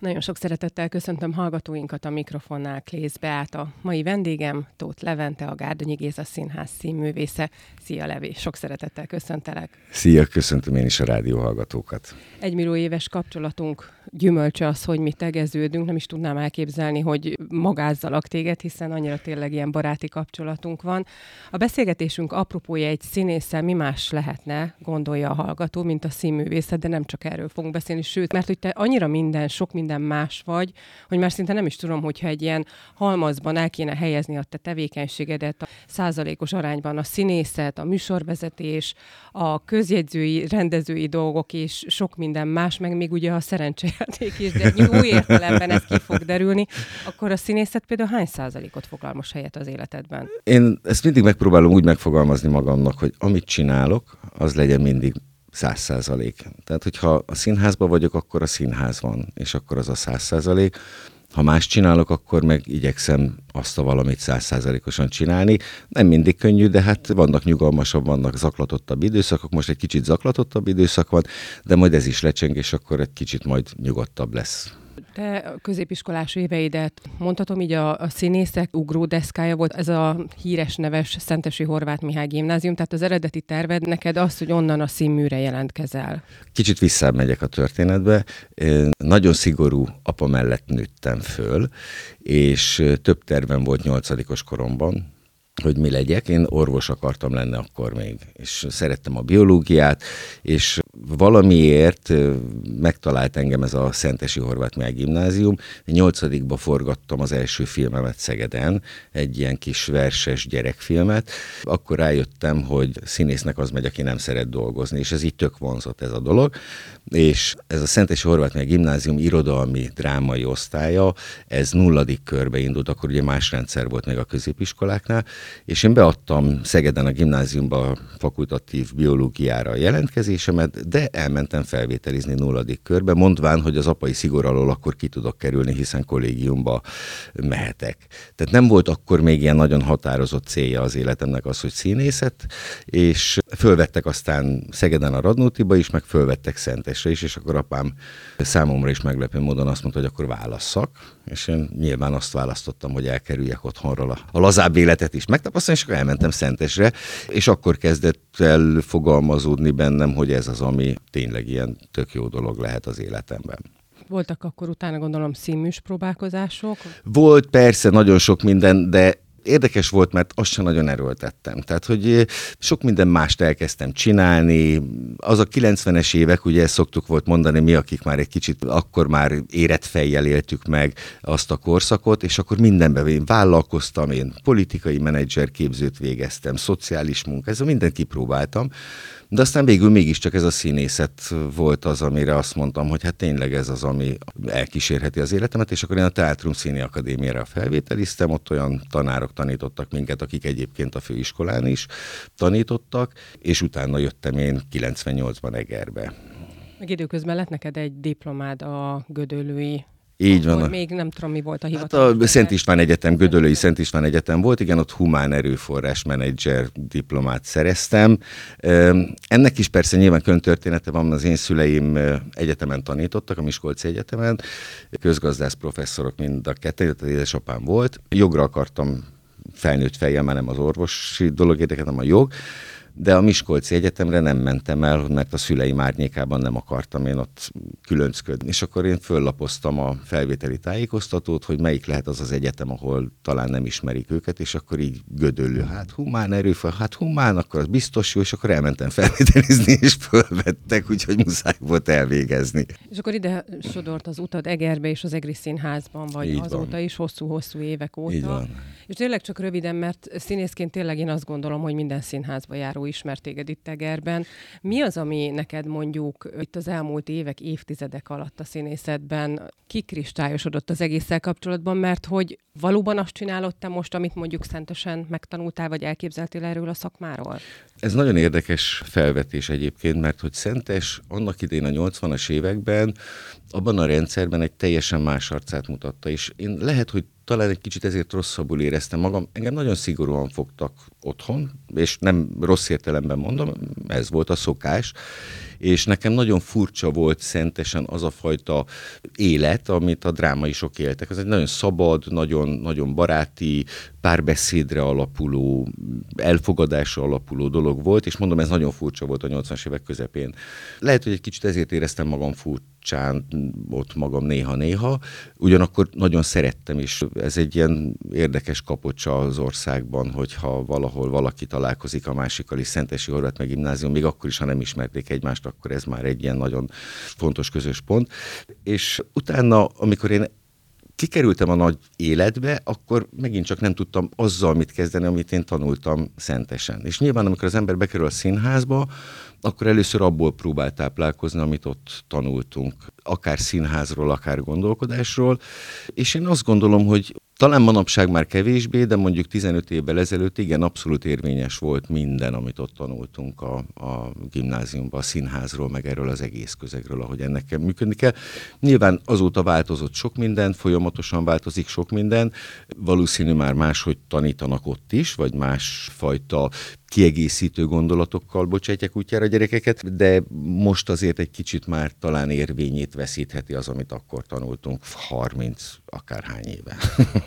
Nagyon sok szeretettel köszöntöm hallgatóinkat a mikrofonnál Klész Beáta. Mai vendégem Tóth Levente, a Gárdonyi Géza Színház színművésze. Szia Levi, sok szeretettel köszöntelek. Szia, köszöntöm én is a rádió hallgatókat. Egy millió éves kapcsolatunk gyümölcse az, hogy mi tegeződünk. Nem is tudnám elképzelni, hogy magázzalak téged, hiszen annyira tényleg ilyen baráti kapcsolatunk van. A beszélgetésünk apropója egy színésszel mi más lehetne, gondolja a hallgató, mint a színművészet, de nem csak erről fogunk beszélni, sőt, mert hogy te annyira minden, sok minden minden más vagy, hogy már szinte nem is tudom, hogyha egy ilyen halmazban el kéne helyezni a te tevékenységedet a százalékos arányban a színészet, a műsorvezetés, a közjegyzői, rendezői dolgok és sok minden más, meg még ugye a szerencsejáték is, de jó értelemben ez ki fog derülni, akkor a színészet például hány százalékot foglal most helyet az életedben? Én ezt mindig megpróbálom úgy megfogalmazni magamnak, hogy amit csinálok, az legyen mindig száz százalék. Tehát, hogyha a színházban vagyok, akkor a színház van, és akkor az a száz százalék. Ha más csinálok, akkor meg igyekszem azt a valamit százszázalékosan csinálni. Nem mindig könnyű, de hát vannak nyugalmasabb, vannak zaklatottabb időszakok. Most egy kicsit zaklatottabb időszak van, de majd ez is lecseng, és akkor egy kicsit majd nyugodtabb lesz. Te középiskolás éveidet, mondhatom így a, a színészek ugródeszkája volt, ez a híres neves Szentesi Horváth Mihály gimnázium, tehát az eredeti terved neked az, hogy onnan a színműre jelentkezel. Kicsit visszamegyek a történetbe. Én nagyon szigorú apa mellett nőttem föl, és több tervem volt nyolcadikos koromban, hogy mi legyek. Én orvos akartam lenni akkor még, és szerettem a biológiát, és valamiért megtalált engem ez a Szentesi Horváth Mihály Gimnázium. Nyolcadikba forgattam az első filmemet Szegeden, egy ilyen kis verses gyerekfilmet. Akkor rájöttem, hogy színésznek az megy, aki nem szeret dolgozni, és ez így tök vonzott ez a dolog. És ez a Szentesi Horváth Mihály Gimnázium irodalmi drámai osztálya, ez nulladik körbe indult, akkor ugye más rendszer volt még a középiskoláknál, és én beadtam Szegeden a gimnáziumba fakultatív biológiára a jelentkezésemet, de elmentem felvételizni nulladik körbe, mondván, hogy az apai szigor alól akkor ki tudok kerülni, hiszen kollégiumba mehetek. Tehát nem volt akkor még ilyen nagyon határozott célja az életemnek az, hogy színészet, és fölvettek aztán Szegeden a Radnótiba is, meg fölvettek Szentesre is, és akkor apám számomra is meglepő módon azt mondta, hogy akkor válasszak, és én nyilván azt választottam, hogy elkerüljek otthonról a, a lazább életet is megtapasztalni, és akkor elmentem Szentesre, és akkor kezdett el fogalmazódni bennem, hogy ez az, ami tényleg ilyen tök jó dolog lehet az életemben. Voltak akkor utána gondolom színműs próbálkozások? Volt persze nagyon sok minden, de érdekes volt, mert azt sem nagyon erőltettem. Tehát, hogy eh, sok minden mást elkezdtem csinálni. Az a 90-es évek, ugye ezt szoktuk volt mondani, mi, akik már egy kicsit akkor már érett fejjel éltük meg azt a korszakot, és akkor mindenben én vállalkoztam, én politikai menedzser képzőt végeztem, szociális munka, ez a mindent kipróbáltam. De aztán végül mégiscsak ez a színészet volt az, amire azt mondtam, hogy hát tényleg ez az, ami elkísérheti az életemet, és akkor én a Teátrum Színi Akadémiára felvételiztem, ott olyan tanárok tanítottak minket, akik egyébként a főiskolán is tanítottak, és utána jöttem én 98-ban Egerbe. Meg időközben lett neked egy diplomád a Gödöllői így van. Még nem tudom, mi volt a hivatal. Hát a Szent István Egyetem, Gödöllői Szent István Egyetem volt, igen, ott humán erőforrás menedzser diplomát szereztem. Ennek is persze nyilván köntörténete van, az én szüleim egyetemen tanítottak, a Miskolci Egyetemen, közgazdász professzorok mind a kettő, az édesapám volt. Jogra akartam felnőtt fejjel, már nem az orvosi dolog érdekelt, hanem a jog de a Miskolci Egyetemre nem mentem el, mert a szüleim árnyékában nem akartam én ott különcködni. És akkor én föllapoztam a felvételi tájékoztatót, hogy melyik lehet az az egyetem, ahol talán nem ismerik őket, és akkor így gödöllő, hát humán erőfaj, hát humán, akkor az biztos jó, és akkor elmentem felvételizni, és fölvettek, úgyhogy muszáj volt elvégezni. És akkor ide sodort az utad Egerbe és az Egri Színházban, vagy így azóta van. is hosszú-hosszú évek óta. Így van. És tényleg csak röviden, mert színészként tényleg én azt gondolom, hogy minden színházba járó ismert téged itt Egerben. Mi az, ami neked mondjuk itt az elmúlt évek, évtizedek alatt a színészetben kikristályosodott az egésszel kapcsolatban, mert hogy valóban azt csinálod te most, amit mondjuk szentesen megtanultál, vagy elképzeltél erről a szakmáról? Ez nagyon érdekes felvetés egyébként, mert hogy Szentes annak idén a 80-as években abban a rendszerben egy teljesen más arcát mutatta, és én lehet, hogy talán egy kicsit ezért rosszabbul éreztem magam. Engem nagyon szigorúan fogtak otthon, és nem rossz értelemben mondom, ez volt a szokás, és nekem nagyon furcsa volt szentesen az a fajta élet, amit a drámaisok éltek. Ez egy nagyon szabad, nagyon, nagyon baráti, párbeszédre alapuló, elfogadásra alapuló dolog volt, és mondom, ez nagyon furcsa volt a 80-as évek közepén. Lehet, hogy egy kicsit ezért éreztem magam furcsán ott magam néha-néha, ugyanakkor nagyon szerettem, és ez egy ilyen érdekes kapocsa az országban, hogyha valahol valaki találkozik a másikkal is, Szentesi Horváth meg gimnázium, még akkor is, ha nem ismerték egymást, akkor ez már egy ilyen nagyon fontos közös pont. És utána, amikor én kikerültem a nagy életbe, akkor megint csak nem tudtam azzal mit kezdeni, amit én tanultam szentesen. És nyilván, amikor az ember bekerül a színházba, akkor először abból próbál táplálkozni, amit ott tanultunk, akár színházról, akár gondolkodásról. És én azt gondolom, hogy talán manapság már kevésbé, de mondjuk 15 évvel ezelőtt igen, abszolút érvényes volt minden, amit ott tanultunk a, a gimnáziumban, a színházról, meg erről az egész közegről, ahogy ennek kell működni kell. Nyilván azóta változott sok minden, folyamatosan változik sok minden, valószínű már máshogy tanítanak ott is, vagy másfajta kiegészítő gondolatokkal bocsátják útjára a gyerekeket, de most azért egy kicsit már talán érvényét veszítheti az, amit akkor tanultunk 30 akárhány éve.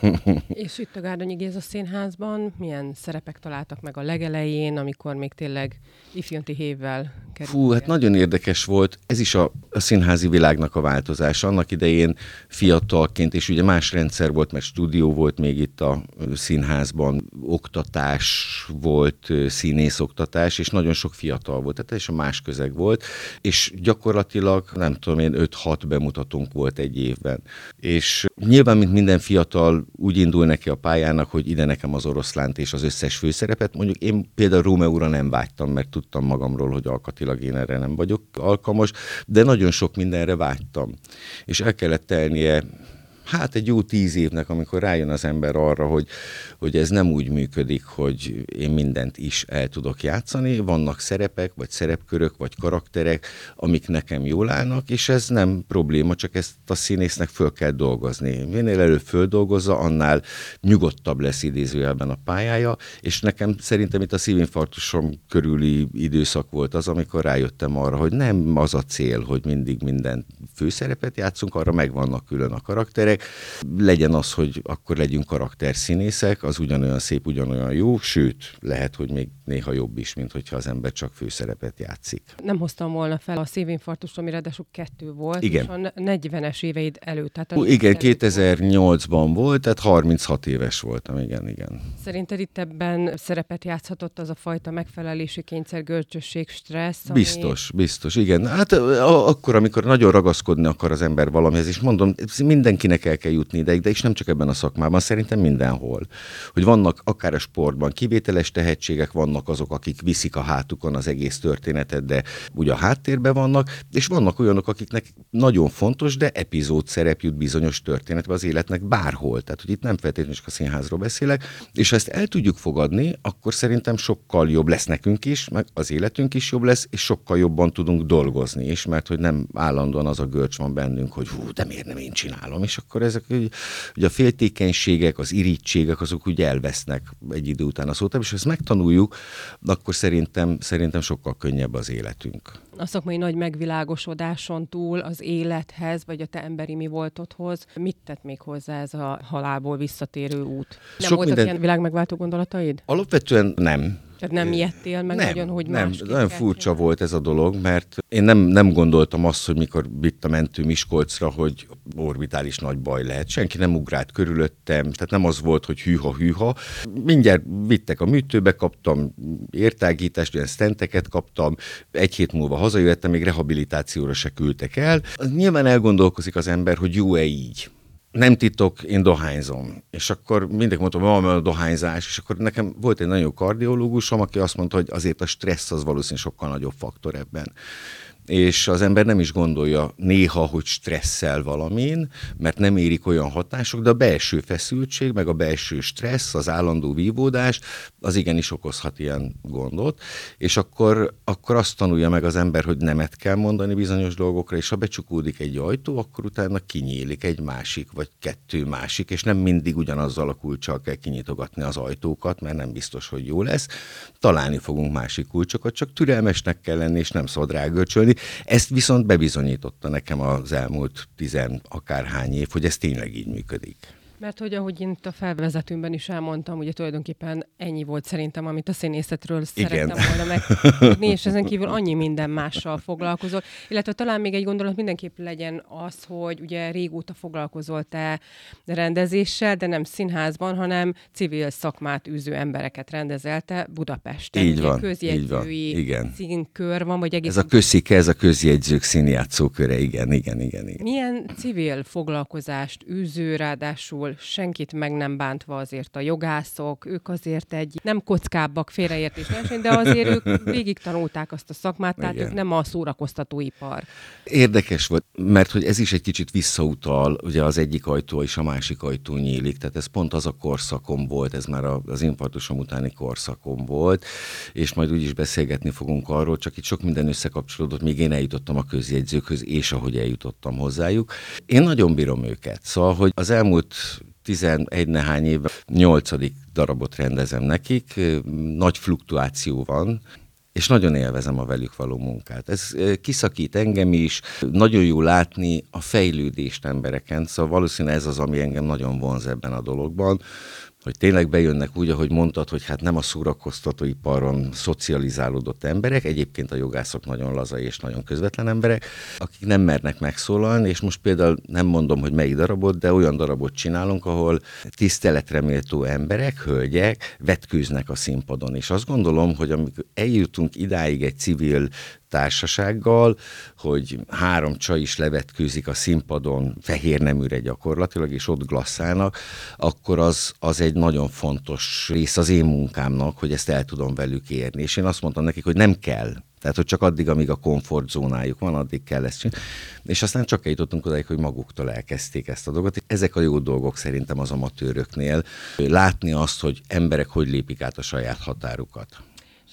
És itt a Gárdonyi Géza színházban milyen szerepek találtak meg a legelején, amikor még tényleg ifjonti hévvel került? Fú, hát nagyon érdekes volt. Ez is a, a színházi világnak a változása. Annak idején fiatalként, és ugye más rendszer volt, mert stúdió volt még itt a színházban, oktatás volt, színészoktatás, és nagyon sok fiatal volt, tehát a más közeg volt, és gyakorlatilag, nem tudom én, 5-6 bemutatónk volt egy évben. És nyilván, mint minden fiatal, úgy indul neki a pályának, hogy ide nekem az oroszlánt és az összes főszerepet. Mondjuk én például Rómeóra nem vágytam, mert tudtam magamról, hogy alkatilag én erre nem vagyok alkalmas, de nagyon sok mindenre vágytam. És el kellett telnie hát egy jó tíz évnek, amikor rájön az ember arra, hogy, hogy ez nem úgy működik, hogy én mindent is el tudok játszani, vannak szerepek, vagy szerepkörök, vagy karakterek, amik nekem jól állnak, és ez nem probléma, csak ezt a színésznek föl kell dolgozni. Minél előbb földolgozza, annál nyugodtabb lesz idézőjelben a pályája, és nekem szerintem itt a szívinfarktusom körüli időszak volt az, amikor rájöttem arra, hogy nem az a cél, hogy mindig minden főszerepet játszunk, arra megvannak külön a karakterek, karakterek. Legyen az, hogy akkor legyünk karakterszínészek, az ugyanolyan szép, ugyanolyan jó, sőt, lehet, hogy még néha jobb is, mint hogyha az ember csak főszerepet játszik. Nem hoztam volna fel a szívinfarktust, ami ráadásul kettő volt, igen. és a 40-es éveid előtt. Tehát Hú, igen, 2008-ban volt, tehát 36 éves voltam, igen, igen. Szerinted itt ebben szerepet játszhatott az a fajta megfelelési kényszer, görcsösség, stressz? Ami... Biztos, biztos, igen. Hát akkor, amikor nagyon ragaszkodni akar az ember valamihez, és mondom, mindenkinek el kell jutni ideig, de is nem csak ebben a szakmában, szerintem mindenhol. Hogy vannak akár a sportban kivételes tehetségek, vannak azok, akik viszik a hátukon az egész történetet, de ugye a háttérben vannak, és vannak olyanok, akiknek nagyon fontos, de epizód szerep jut bizonyos történetbe az életnek bárhol. Tehát, hogy itt nem feltétlenül csak a színházról beszélek, és ha ezt el tudjuk fogadni, akkor szerintem sokkal jobb lesz nekünk is, meg az életünk is jobb lesz, és sokkal jobban tudunk dolgozni is, mert hogy nem állandóan az a görcs van bennünk, hogy hú, de miért nem én csinálom, és akkor ezek ugye a féltékenységek, az irítségek, azok úgy elvesznek egy idő után a szótában, és ha ezt megtanuljuk, akkor szerintem, szerintem sokkal könnyebb az életünk. A szakmai nagy megvilágosodáson túl az élethez, vagy a te emberi mi voltodhoz, mit tett még hozzá ez a halálból visszatérő út? Nem Sok voltak minden... ilyen világmegváltó gondolataid? Alapvetően nem tehát nem ijedtél meg nem, nagyon, hogy Nem, nagyon furcsa csinálni. volt ez a dolog, mert én nem, nem gondoltam azt, hogy mikor vitt a mentő Miskolcra, hogy orbitális nagy baj lehet. Senki nem ugrált körülöttem, tehát nem az volt, hogy hűha-hűha. Mindjárt vittek a műtőbe, kaptam értágítást, olyan sztenteket kaptam, egy hét múlva hazajöttem, még rehabilitációra se küldtek el. Nyilván elgondolkozik az ember, hogy jó-e így nem titok, én dohányzom. És akkor mindig mondtam, hogy van a dohányzás, és akkor nekem volt egy nagyon kardiológusom, aki azt mondta, hogy azért a stressz az valószínűleg sokkal nagyobb faktor ebben és az ember nem is gondolja néha, hogy stresszel valamin, mert nem érik olyan hatások, de a belső feszültség, meg a belső stressz, az állandó vívódás, az igenis okozhat ilyen gondot, és akkor, akkor azt tanulja meg az ember, hogy nemet kell mondani bizonyos dolgokra, és ha becsukódik egy ajtó, akkor utána kinyílik egy másik, vagy kettő másik, és nem mindig ugyanazzal a kulcsal kell kinyitogatni az ajtókat, mert nem biztos, hogy jó lesz. Találni fogunk másik kulcsokat, csak türelmesnek kell lenni, és nem szabad rágörcsölni, Ezt viszont bebizonyította nekem az elmúlt tizen akárhány év, hogy ez tényleg így működik. Mert hogy ahogy én itt a felvezetőmben is elmondtam, ugye tulajdonképpen ennyi volt szerintem, amit a színészetről Igen. szerettem volna megtudni, és ezen kívül annyi minden mással foglalkozol. Illetve talán még egy gondolat mindenképp legyen az, hogy ugye régóta foglalkozol te rendezéssel, de nem színházban, hanem civil szakmát űző embereket rendezelte Budapesten. Így van, így van. Igen. színkör van, vagy egész... Ez a közszike, ez a közjegyzők színjátszóköre, igen, igen, igen, igen. Milyen civil foglalkozást űző, ráadásul senkit meg nem bántva azért a jogászok, ők azért egy nem kockábbak félreértés verseny, de azért ők végig tanulták azt a szakmát, tehát Igen. ők nem a szórakoztatóipar. Érdekes volt, mert hogy ez is egy kicsit visszautal, ugye az egyik ajtó és a másik ajtó nyílik, tehát ez pont az a korszakom volt, ez már az infarktusom utáni korszakom volt, és majd úgyis beszélgetni fogunk arról, csak itt sok minden összekapcsolódott, még én eljutottam a közjegyzőkhöz, és ahogy eljutottam hozzájuk. Én nagyon bírom őket, szóval, hogy az elmúlt 11 nehány év, nyolcadik darabot rendezem nekik, nagy fluktuáció van, és nagyon élvezem a velük való munkát. Ez kiszakít engem is, nagyon jó látni a fejlődést embereken, szóval valószínűleg ez az, ami engem nagyon vonz ebben a dologban, hogy tényleg bejönnek úgy, ahogy mondtad, hogy hát nem a szórakoztatóiparon szocializálódott emberek, egyébként a jogászok nagyon lazai és nagyon közvetlen emberek, akik nem mernek megszólalni, és most például nem mondom, hogy melyik darabot, de olyan darabot csinálunk, ahol tiszteletreméltó emberek, hölgyek vetkőznek a színpadon, és azt gondolom, hogy amikor eljutunk idáig egy civil társasággal, hogy három csaj is levetkőzik a színpadon fehér neműre gyakorlatilag, és ott glasszálnak, akkor az, az egy nagyon fontos rész az én munkámnak, hogy ezt el tudom velük érni. És én azt mondtam nekik, hogy nem kell. Tehát, hogy csak addig, amíg a komfortzónájuk van, addig kell ezt csinálni. És aztán csak eljutottunk odáig, hogy maguktól elkezdték ezt a dolgot. Ezek a jó dolgok szerintem az amatőröknél. Látni azt, hogy emberek hogy lépik át a saját határukat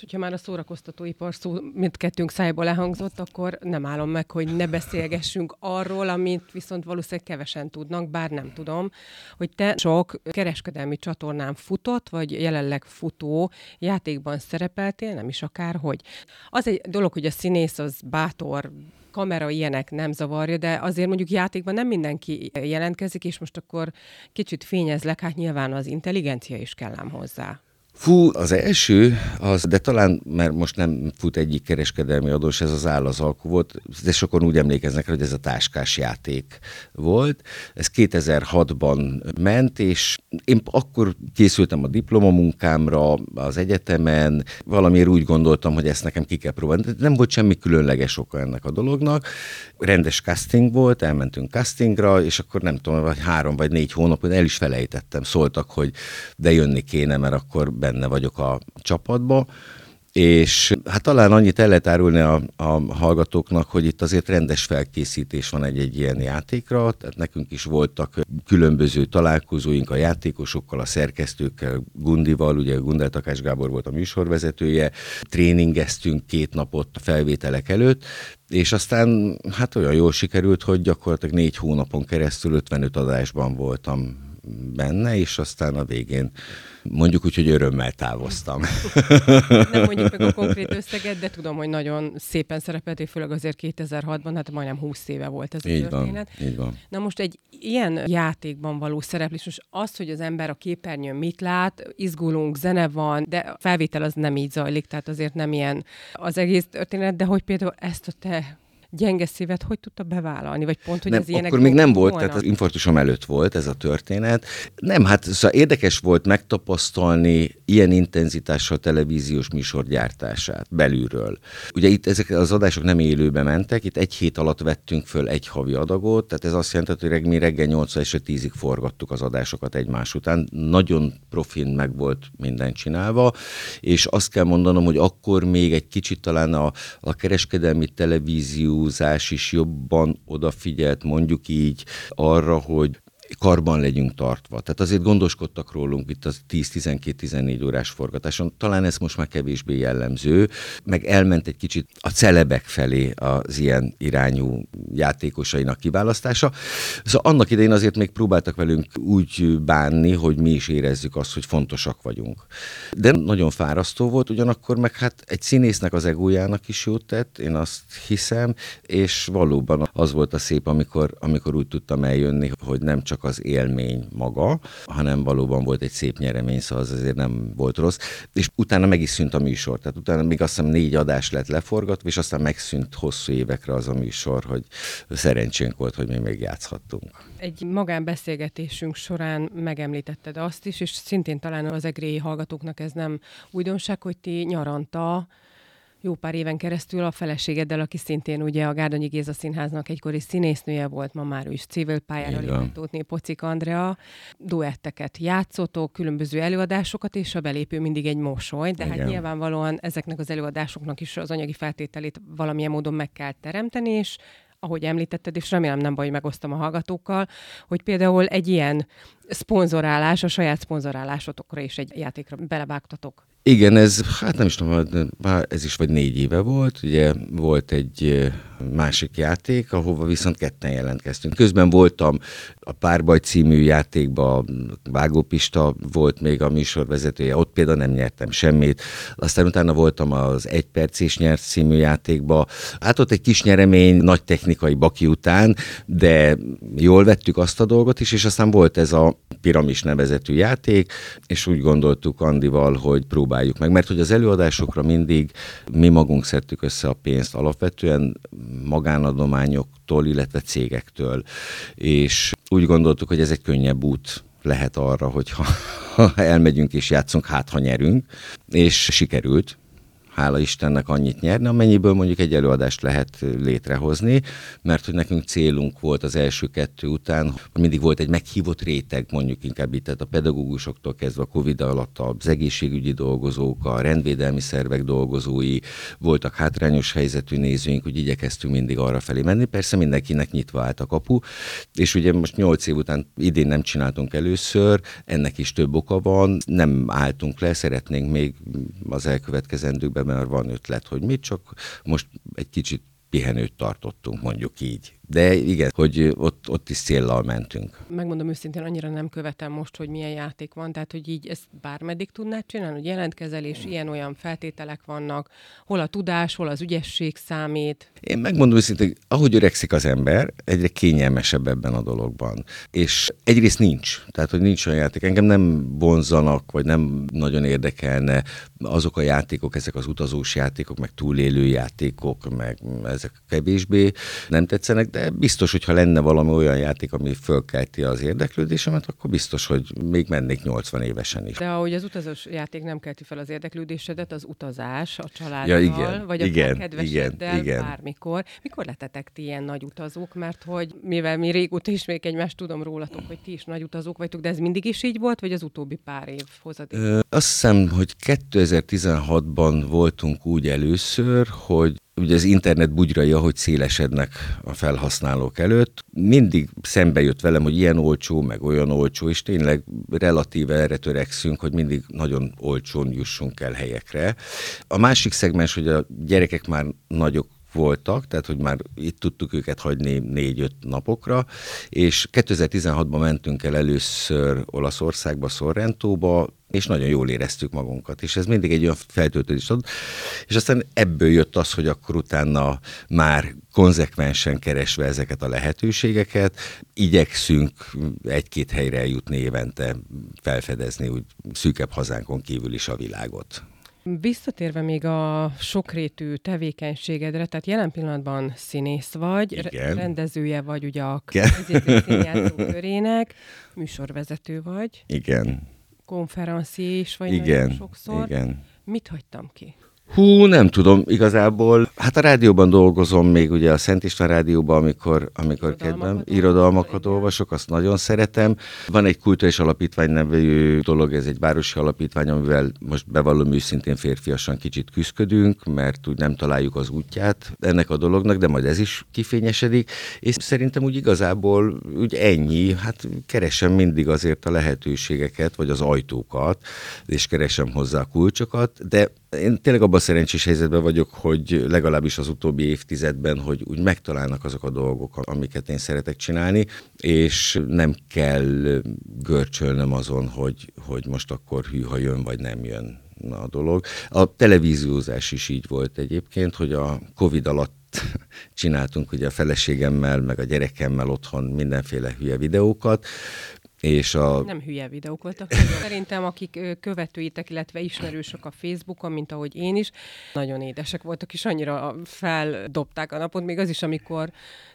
hogyha már a szórakoztatóipar szó mindkettőnk szájból elhangzott, akkor nem állom meg, hogy ne beszélgessünk arról, amit viszont valószínűleg kevesen tudnak, bár nem tudom, hogy te sok kereskedelmi csatornán futott, vagy jelenleg futó játékban szerepeltél, nem is akárhogy. Az egy dolog, hogy a színész az bátor, kamera ilyenek nem zavarja, de azért mondjuk játékban nem mindenki jelentkezik, és most akkor kicsit fényezlek, hát nyilván az intelligencia is kellám hozzá. Fú, az első, az, de talán, mert most nem fut egyik kereskedelmi adós, ez az áll az alkú volt, de sokan úgy emlékeznek hogy ez a táskás játék volt. Ez 2006-ban ment, és én akkor készültem a diplomamunkámra az egyetemen, valamiért úgy gondoltam, hogy ezt nekem ki kell próbálni. Nem volt semmi különleges oka ennek a dolognak. Rendes casting volt, elmentünk castingra, és akkor nem tudom, vagy három vagy négy hónapon el is felejtettem. Szóltak, hogy de jönni kéne, mert akkor benne vagyok a csapatba, és hát talán annyit el lehet árulni a, a hallgatóknak, hogy itt azért rendes felkészítés van egy-egy ilyen játékra, tehát nekünk is voltak különböző találkozóink a játékosokkal, a szerkesztőkkel, Gundival, ugye Gundel Takás Gábor volt a műsorvezetője, tréningeztünk két napot a felvételek előtt, és aztán hát olyan jól sikerült, hogy gyakorlatilag négy hónapon keresztül 55 adásban voltam benne, és aztán a végén mondjuk úgy, hogy örömmel távoztam. Nem mondjuk meg a konkrét összeget, de tudom, hogy nagyon szépen szerepeltél, főleg azért 2006-ban, hát majdnem 20 éve volt ez a így történet. Van, így van. Na most egy ilyen játékban való szereplés, most az, hogy az ember a képernyőn mit lát, izgulunk, zene van, de a felvétel az nem így zajlik, tehát azért nem ilyen az egész történet, de hogy például ezt a te gyenge szívet hogy tudta bevállalni? Vagy pont, hogy nem, ez ilyenek Akkor még nem volt, volna? tehát az infarktusom előtt volt ez a történet. Nem, hát szóval érdekes volt megtapasztalni ilyen intenzitással televíziós műsor gyártását belülről. Ugye itt ezek az adások nem élőbe mentek, itt egy hét alatt vettünk föl egy havi adagot, tehát ez azt jelenti, hogy mi reggel 8 és 10-ig forgattuk az adásokat egymás után. Nagyon profin meg volt minden csinálva, és azt kell mondanom, hogy akkor még egy kicsit talán a, a kereskedelmi televízió interjúzás is jobban odafigyelt mondjuk így arra, hogy karban legyünk tartva. Tehát azért gondoskodtak rólunk itt az 10-12-14 órás forgatáson. Talán ez most már kevésbé jellemző, meg elment egy kicsit a celebek felé az ilyen irányú játékosainak kiválasztása. Szóval annak idején azért még próbáltak velünk úgy bánni, hogy mi is érezzük azt, hogy fontosak vagyunk. De nagyon fárasztó volt, ugyanakkor meg hát egy színésznek az egójának is jót tett, én azt hiszem, és valóban az volt a szép, amikor, amikor úgy tudtam eljönni, hogy nem csak az élmény maga, hanem valóban volt egy szép nyeremény, szóval az azért nem volt rossz. És utána meg is szűnt a műsor, tehát utána még azt hiszem négy adás lett leforgatva, és aztán megszűnt hosszú évekre az a műsor, hogy szerencsénk volt, hogy mi még játszhattunk. Egy magánbeszélgetésünk során megemlítetted azt is, és szintén talán az egréi hallgatóknak ez nem újdonság, hogy ti nyaranta jó pár éven keresztül a feleségeddel, aki szintén ugye a Gárdonyi Géza Színháznak egykori színésznője volt, ma már ő is civil pályára lépett Tótné Pocik Andrea. Duetteket játszotok, különböző előadásokat, és a belépő mindig egy mosoly, de hát Igen. hát nyilvánvalóan ezeknek az előadásoknak is az anyagi feltételét valamilyen módon meg kell teremteni, és ahogy említetted, és remélem nem baj, hogy megosztom a hallgatókkal, hogy például egy ilyen szponzorálás, a saját szponzorálásotokra is egy játékra belevágtatok. Igen, ez, hát nem is tudom, ez is vagy négy éve volt, ugye volt egy másik játék, ahova viszont ketten jelentkeztünk. Közben voltam a Párbaj című játékban, Vágópista volt még a műsorvezetője, ott például nem nyertem semmit. Aztán utána voltam az Egy perc is nyert című játékba. Hát ott egy kis nyeremény, nagy technikai baki után, de jól vettük azt a dolgot is, és aztán volt ez a Piramis nevezetű játék, és úgy gondoltuk Andival, hogy próbáljuk meg, mert hogy az előadásokra mindig mi magunk szedtük össze a pénzt, alapvetően magánadományoktól, illetve cégektől, és úgy gondoltuk, hogy ez egy könnyebb út lehet arra, hogyha ha elmegyünk és játszunk, hát ha nyerünk, és sikerült hála Istennek annyit nyerni, amennyiből mondjuk egy előadást lehet létrehozni, mert hogy nekünk célunk volt az első kettő után, mindig volt egy meghívott réteg, mondjuk inkább itt, tehát a pedagógusoktól kezdve a Covid alatt az egészségügyi dolgozók, a rendvédelmi szervek dolgozói, voltak hátrányos helyzetű nézőink, hogy igyekeztünk mindig arra felé menni. Persze mindenkinek nyitva állt a kapu, és ugye most nyolc év után idén nem csináltunk először, ennek is több oka van, nem álltunk le, szeretnénk még az elkövetkezendőkben mert van ötlet, hogy mit, csak most egy kicsit pihenőt tartottunk, mondjuk így de igen, hogy ott, ott is céllal mentünk. Megmondom őszintén, annyira nem követem most, hogy milyen játék van, tehát hogy így ezt bármeddig tudnád csinálni, hogy jelentkezelés, ilyen-olyan feltételek vannak, hol a tudás, hol az ügyesség számít. Én megmondom őszintén, ahogy öregszik az ember, egyre kényelmesebb ebben a dologban. És egyrészt nincs, tehát hogy nincs olyan játék. Engem nem vonzanak, vagy nem nagyon érdekelne azok a játékok, ezek az utazós játékok, meg túlélő játékok, meg ezek kevésbé nem tetszenek, de biztos, hogyha lenne valami olyan játék, ami fölkelti az érdeklődésemet, akkor biztos, hogy még mennék 80 évesen is. De ahogy az utazós játék nem kelti fel az érdeklődésedet, az utazás a családdal, ja, igen, vagy a igen, kedveseddel igen, igen. bármikor. Mikor lettetek ti ilyen nagy utazók? Mert hogy mivel mi régóta ismerjük egymást, tudom rólatok, hogy ti is nagy utazók vagytok, de ez mindig is így volt, vagy az utóbbi pár év hozadék? Ö, azt hiszem, hogy 2016-ban voltunk úgy először, hogy ugye az internet bugyrai, ahogy szélesednek a felhasználók előtt, mindig szembe jött velem, hogy ilyen olcsó, meg olyan olcsó, és tényleg relatíve erre törekszünk, hogy mindig nagyon olcsón jussunk el helyekre. A másik szegmens, hogy a gyerekek már nagyok voltak, tehát hogy már itt tudtuk őket hagyni négy-öt napokra, és 2016-ban mentünk el először Olaszországba, Sorrentóba, és nagyon jól éreztük magunkat, és ez mindig egy olyan feltöltődés ad, és aztán ebből jött az, hogy akkor utána már konzekvensen keresve ezeket a lehetőségeket, igyekszünk egy-két helyre eljutni évente, felfedezni úgy szűkebb hazánkon kívül is a világot. Visszatérve még a sokrétű tevékenységedre, tehát jelen pillanatban színész vagy, Igen. rendezője vagy ugye a színjátszó körének, műsorvezető vagy. Igen. Konferencié is vagy Igen. nagyon sokszor. Igen. Mit hagytam ki? Hú, nem tudom, igazából. Hát a rádióban dolgozom még ugye a Szent István rádióban, amikor, amikor kedvem, irodalmakat olvasok, azt nagyon szeretem. Van egy kulturális alapítvány nevű dolog, ez egy városi alapítvány, amivel most bevallom őszintén férfiasan kicsit küzdködünk, mert úgy nem találjuk az útját ennek a dolognak, de majd ez is kifényesedik. És szerintem úgy igazából úgy ennyi, hát keresem mindig azért a lehetőségeket, vagy az ajtókat, és keresem hozzá a kulcsokat, de én tényleg abban szerencsés helyzetben vagyok, hogy legalábbis az utóbbi évtizedben, hogy úgy megtalálnak azok a dolgok, amiket én szeretek csinálni, és nem kell görcsölnöm azon, hogy, hogy most akkor hűha jön, vagy nem jön a dolog. A televíziózás is így volt egyébként, hogy a Covid alatt csináltunk ugye a feleségemmel, meg a gyerekemmel otthon mindenféle hülye videókat, és a... Nem hülye videók voltak. Szerintem, akik követőitek, illetve ismerősök a Facebookon, mint ahogy én is, nagyon édesek voltak, és annyira feldobták a napot, még az is, amikor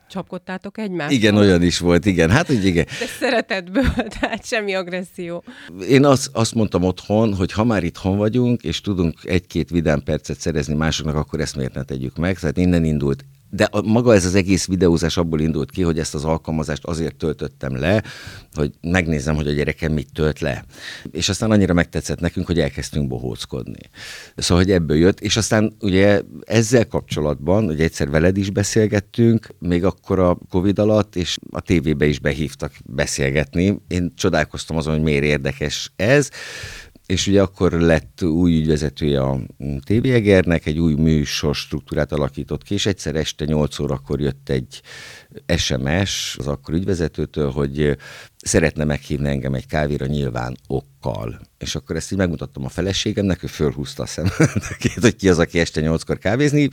csapkodtátok egymást? Igen, olyan is volt, igen. Hát, hogy igen. De szeretetből, tehát semmi agresszió. Én azt, azt mondtam otthon, hogy ha már itthon vagyunk, és tudunk egy-két vidám percet szerezni másoknak, akkor ezt miért ne tegyük meg? Tehát innen indult de a, maga ez az egész videózás abból indult ki, hogy ezt az alkalmazást azért töltöttem le, hogy megnézem, hogy a gyerekem mit tölt le. És aztán annyira megtetszett nekünk, hogy elkezdtünk bohóckodni. Szóval, hogy ebből jött, és aztán ugye ezzel kapcsolatban, ugye egyszer veled is beszélgettünk, még akkor a Covid alatt, és a tévébe is behívtak beszélgetni. Én csodálkoztam azon, hogy miért érdekes ez, és ugye akkor lett új ügyvezetője a TV Egernek, egy új műsor struktúrát alakított ki, és egyszer este 8 órakor jött egy SMS az akkor ügyvezetőtől, hogy szeretne meghívni engem egy kávéra nyilván okkal. És akkor ezt így megmutattam a feleségemnek, ő fölhúzta a szemet, hogy ki az, aki este nyolckor kávézni,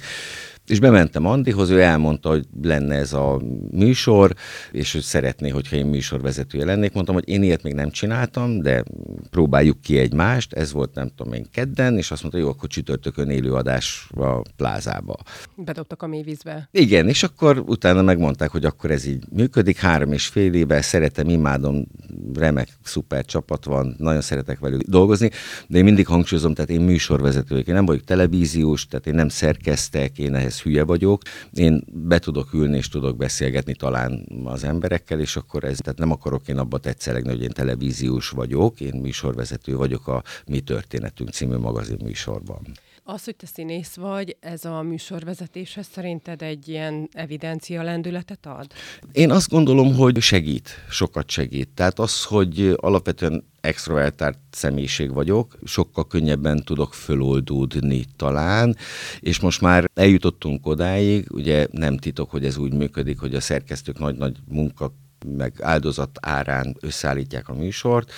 és bementem Andihoz, ő elmondta, hogy lenne ez a műsor, és hogy szeretné, hogyha én műsorvezetője lennék. Mondtam, hogy én ilyet még nem csináltam, de próbáljuk ki egymást. Ez volt nem tudom én kedden, és azt mondta, jó, akkor csütörtökön élőadás a plázába. Bedobtak a mélyvízbe. Igen, és akkor utána megmondták, hogy akkor ez így működik. Három és fél éve szeretem, imádom, remek, szuper csapat van, nagyon szeretek velük dolgozni, de én mindig hangsúlyozom, tehát én műsorvezető, én nem vagyok televíziós, tehát én nem szerkeztek, én ehhez ehhez hülye vagyok. Én be tudok ülni és tudok beszélgetni talán az emberekkel, és akkor ez, tehát nem akarok én abba tetszelegni, hogy én televíziós vagyok, én műsorvezető vagyok a Mi Történetünk című magazin műsorban. Az, hogy te színész vagy, ez a műsorvezetéshez szerinted egy ilyen evidencia lendületet ad? Én azt gondolom, hogy segít, sokat segít. Tehát az, hogy alapvetően extrovertált személyiség vagyok, sokkal könnyebben tudok föloldódni talán, és most már eljutottunk odáig, ugye nem titok, hogy ez úgy működik, hogy a szerkesztők nagy-nagy munka meg áldozat árán összeállítják a műsort,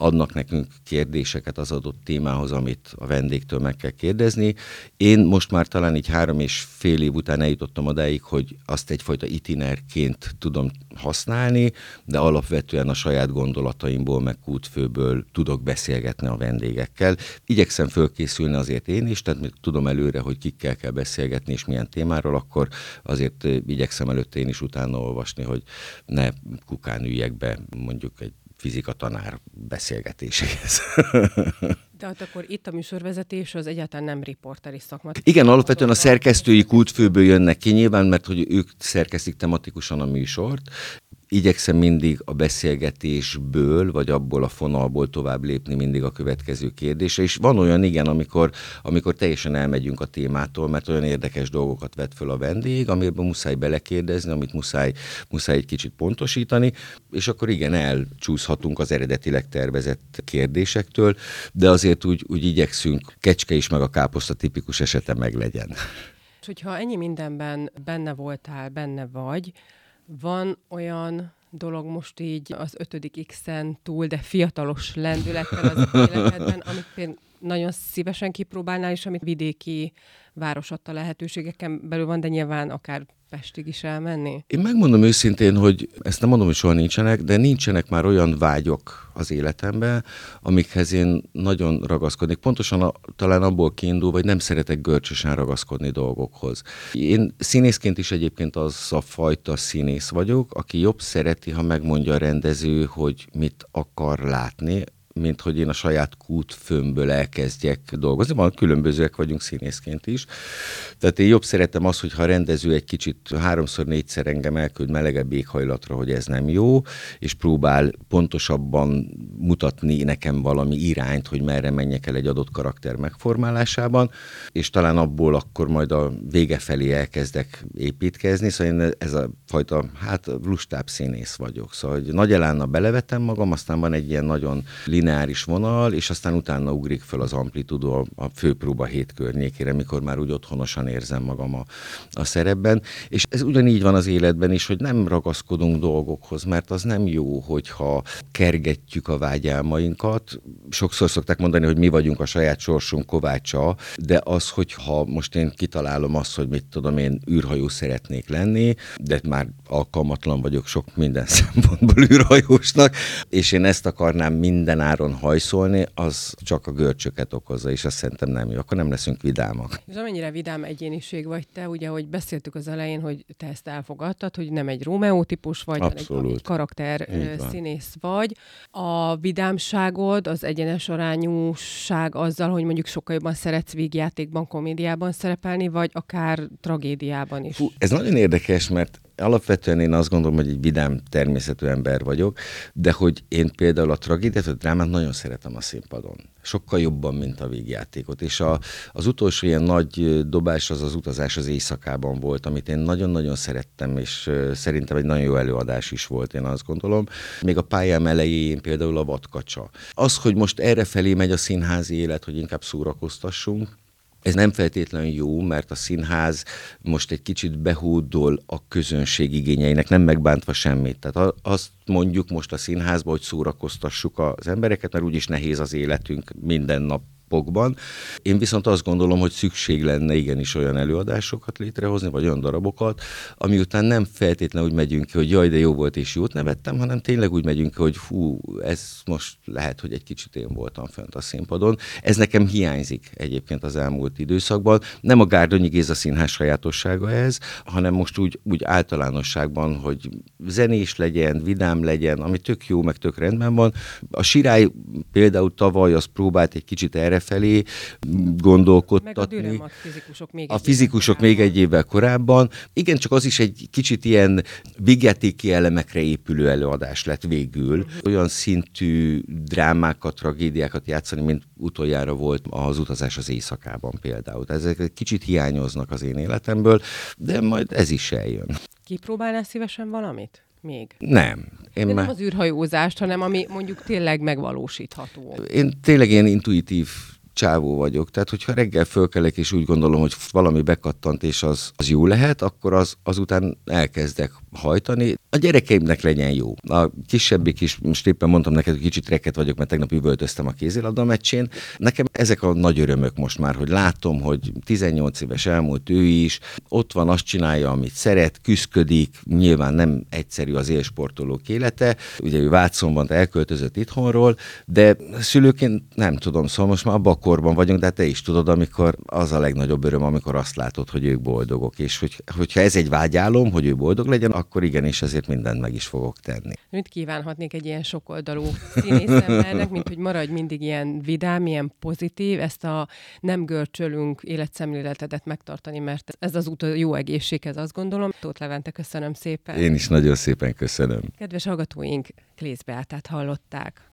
adnak nekünk kérdéseket az adott témához, amit a vendégtől meg kell kérdezni. Én most már talán így három és fél év után eljutottam odáig, hogy azt egyfajta itinerként tudom használni, de alapvetően a saját gondolataimból, meg kútfőből tudok beszélgetni a vendégekkel. Igyekszem fölkészülni azért én is, tehát tudom előre, hogy kikkel kell beszélgetni, és milyen témáról, akkor azért igyekszem előtte én is utána olvasni, hogy ne kukán üljek be mondjuk egy fizika tanár beszélgetéséhez. De hát akkor itt a műsorvezetés az egyáltalán nem riporteri szakma. Igen, alapvetően a szerkesztői kultfőből jönnek ki nyilván, mert hogy ők szerkesztik tematikusan a műsort, igyekszem mindig a beszélgetésből, vagy abból a fonalból tovább lépni mindig a következő kérdésre. És van olyan, igen, amikor, amikor teljesen elmegyünk a témától, mert olyan érdekes dolgokat vet föl a vendég, amiben muszáj belekérdezni, amit muszáj, muszáj egy kicsit pontosítani, és akkor igen, elcsúszhatunk az eredetileg tervezett kérdésektől, de azért úgy, úgy igyekszünk, kecske is meg a káposzta tipikus esete meg legyen. És hogyha ennyi mindenben benne voltál, benne vagy, van olyan dolog most így az ötödik X-en túl, de fiatalos lendülettel az életedben, amit például nagyon szívesen kipróbálnál, és amit vidéki város adta lehetőségeken belül van, de nyilván akár Pestig is elmenni? Én megmondom őszintén, hogy ezt nem mondom, hogy soha nincsenek, de nincsenek már olyan vágyok az életemben, amikhez én nagyon ragaszkodnék. Pontosan a, talán abból kiindul, vagy nem szeretek görcsösen ragaszkodni dolgokhoz. Én színészként is egyébként az a fajta színész vagyok, aki jobb szereti, ha megmondja a rendező, hogy mit akar látni, mint hogy én a saját kútfőmből elkezdjek dolgozni. Van, különbözőek vagyunk színészként is. Tehát én jobb szeretem azt, hogyha a rendező egy kicsit háromszor, négyszer engem elküld melegebb éghajlatra, hogy ez nem jó, és próbál pontosabban mutatni nekem valami irányt, hogy merre menjek el egy adott karakter megformálásában, és talán abból akkor majd a vége felé elkezdek építkezni, szóval én ez a fajta, hát lustább színész vagyok. Szóval, hogy nagy elánna belevetem magam, aztán van egy ilyen nagyon lineáris vonal, és aztán utána ugrik föl az amplitudó a főpróba hét környékére, mikor már úgy otthonosan érzem magam a, a szerepben. És ez ugyanígy van az életben is, hogy nem ragaszkodunk dolgokhoz, mert az nem jó, hogyha kergetjük a vágyálmainkat. Sokszor szokták mondani, hogy mi vagyunk a saját sorsunk kovácsa, de az, hogyha most én kitalálom azt, hogy mit tudom én űrhajó szeretnék lenni, de már alkalmatlan vagyok sok minden szempontból űrhajósnak, és én ezt akarnám minden áron hajszolni, az csak a görcsöket okozza, és azt szerintem nem jó. Akkor nem leszünk vidámak. És amennyire vidám egyéniség vagy te, ugye, hogy beszéltük az elején, hogy te ezt elfogadtad, hogy nem egy Rómeó típus vagy, Abszolút. egy, egy karakter színész vagy. A vidámságod, az egyenes arányúság azzal, hogy mondjuk sokkal jobban szeretsz vígjátékban, komédiában szerepelni, vagy akár tragédiában is. Fú, ez nagyon érdekes, mert alapvetően én azt gondolom, hogy egy vidám természetű ember vagyok, de hogy én például a tragédiát, a drámát nagyon szeretem a színpadon. Sokkal jobban, mint a végjátékot. És a, az utolsó ilyen nagy dobás az az utazás az éjszakában volt, amit én nagyon-nagyon szerettem, és szerintem egy nagyon jó előadás is volt, én azt gondolom. Még a pályám elején például a vadkacsa. Az, hogy most erre felé megy a színházi élet, hogy inkább szórakoztassunk, ez nem feltétlenül jó, mert a színház most egy kicsit behódol a közönség igényeinek, nem megbántva semmit. Tehát azt mondjuk most a színházba, hogy szórakoztassuk az embereket, mert úgyis nehéz az életünk minden nap napokban. Én viszont azt gondolom, hogy szükség lenne igenis olyan előadásokat létrehozni, vagy olyan darabokat, ami után nem feltétlenül úgy megyünk ki, hogy jaj, de jó volt és jót nevettem, hanem tényleg úgy megyünk ki, hogy fú, ez most lehet, hogy egy kicsit én voltam fent a színpadon. Ez nekem hiányzik egyébként az elmúlt időszakban. Nem a Gárdonyi Géza színház sajátossága ez, hanem most úgy, úgy általánosságban, hogy zenés legyen, vidám legyen, ami tök jó, meg tök rendben van. A Sirály például tavaly az próbált egy kicsit erre felé gondolkodtatni. Meg a fizikusok még a fizikusok még egy évvel korábban. Igen, csak az is egy kicsit ilyen vigyátéki elemekre épülő előadás lett végül. Uh-huh. Olyan szintű drámákat, tragédiákat játszani, mint utoljára volt az utazás az éjszakában például. Ezek kicsit hiányoznak az én életemből, de majd ez is eljön. Kipróbálnál szívesen valamit? Még? Nem. Én De már... nem az űrhajózást, hanem ami mondjuk tényleg megvalósítható. Én tényleg ilyen intuitív csávó vagyok. Tehát, hogyha reggel fölkelek, és úgy gondolom, hogy valami bekattant, és az, az jó lehet, akkor az, azután elkezdek hajtani. A gyerekeimnek legyen jó. A kisebbik is, most éppen mondtam neked, hogy kicsit reket vagyok, mert tegnap üvöltöztem a kézilabda meccsén. Nekem ezek a nagy örömök most már, hogy látom, hogy 18 éves elmúlt ő is, ott van, azt csinálja, amit szeret, küszködik, nyilván nem egyszerű az élsportolók élete, ugye ő Vácon van, elköltözött itthonról, de szülőként nem tudom, szóval most már abban a korban vagyunk, de te is tudod, amikor az a legnagyobb öröm, amikor azt látod, hogy ők boldogok, és hogy, hogyha ez egy vágyálom, hogy ő boldog legyen, akkor igenis ezért mindent meg is fogok tenni. Mit kívánhatnék egy ilyen sokoldalú színészembernek, mint hogy maradj mindig ilyen vidám, ilyen pozitív, ezt a nem görcsölünk életszemléletedet megtartani, mert ez az út a jó egészséghez, azt gondolom. Tóth Levente, köszönöm szépen. Én is nagyon szépen köszönöm. Kedves hallgatóink, Klész Beátát hallották.